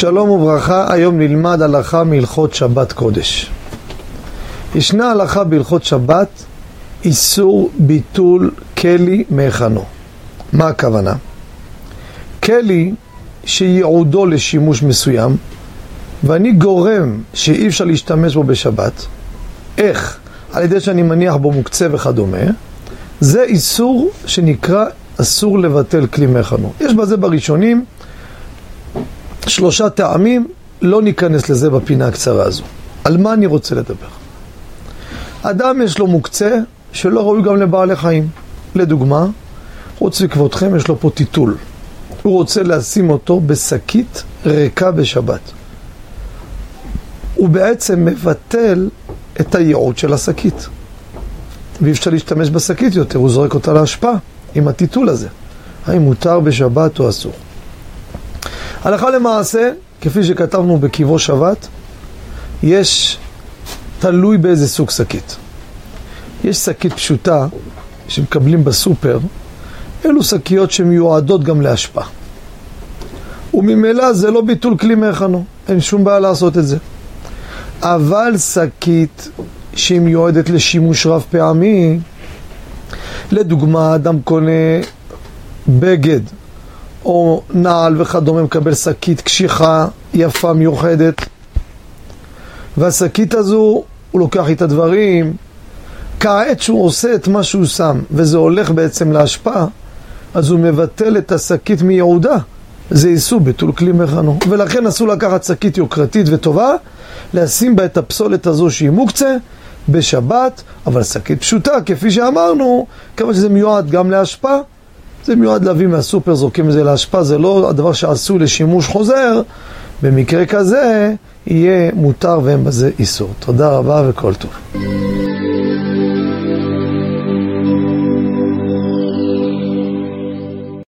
שלום וברכה, היום נלמד הלכה מהלכות שבת קודש. ישנה הלכה בהלכות שבת, איסור ביטול כלי מהיכנו. מה הכוונה? כלי שייעודו לשימוש מסוים, ואני גורם שאי אפשר להשתמש בו בשבת, איך? על ידי שאני מניח בו מוקצה וכדומה, זה איסור שנקרא אסור לבטל כלי מהיכנו. יש בזה בראשונים שלושה טעמים, לא ניכנס לזה בפינה הקצרה הזו. על מה אני רוצה לדבר? אדם יש לו מוקצה שלא ראוי גם לבעלי חיים. לדוגמה, חוץ מכבודכם יש לו פה טיטול. הוא רוצה לשים אותו בשקית ריקה בשבת. הוא בעצם מבטל את הייעוד של השקית. ואי אפשר להשתמש בשקית יותר, הוא זורק אותה להשפעה עם הטיטול הזה. האם מותר בשבת או אסור? הלכה למעשה, כפי שכתבנו בקיבו שבת, יש תלוי באיזה סוג שקית. יש שקית פשוטה שמקבלים בסופר, אלו שקיות שמיועדות גם להשפעה. וממילא זה לא ביטול כלי מהיכנו, אין שום בעיה לעשות את זה. אבל שקית שהיא מיועדת לשימוש רב פעמי, לדוגמה, אדם קונה בגד או נעל וכדומה, מקבל שקית קשיחה יפה, מיוחדת. והשקית הזו, הוא לוקח את הדברים, כעת שהוא עושה את מה שהוא שם, וזה הולך בעצם להשפעה, אז הוא מבטל את השקית מייעודה. זה איסור ביטול כלי מכנו. ולכן אסור לקחת שקית יוקרתית וטובה, לשים בה את הפסולת הזו שהיא מוקצה בשבת, אבל שקית פשוטה, כפי שאמרנו, כמה שזה מיועד גם להשפעה. זה מיועד להביא מהסופר, זורקים את זה להשפעה, זה לא הדבר שעשוי לשימוש חוזר, במקרה כזה יהיה מותר ואין בזה איסור. תודה רבה וכל טוב.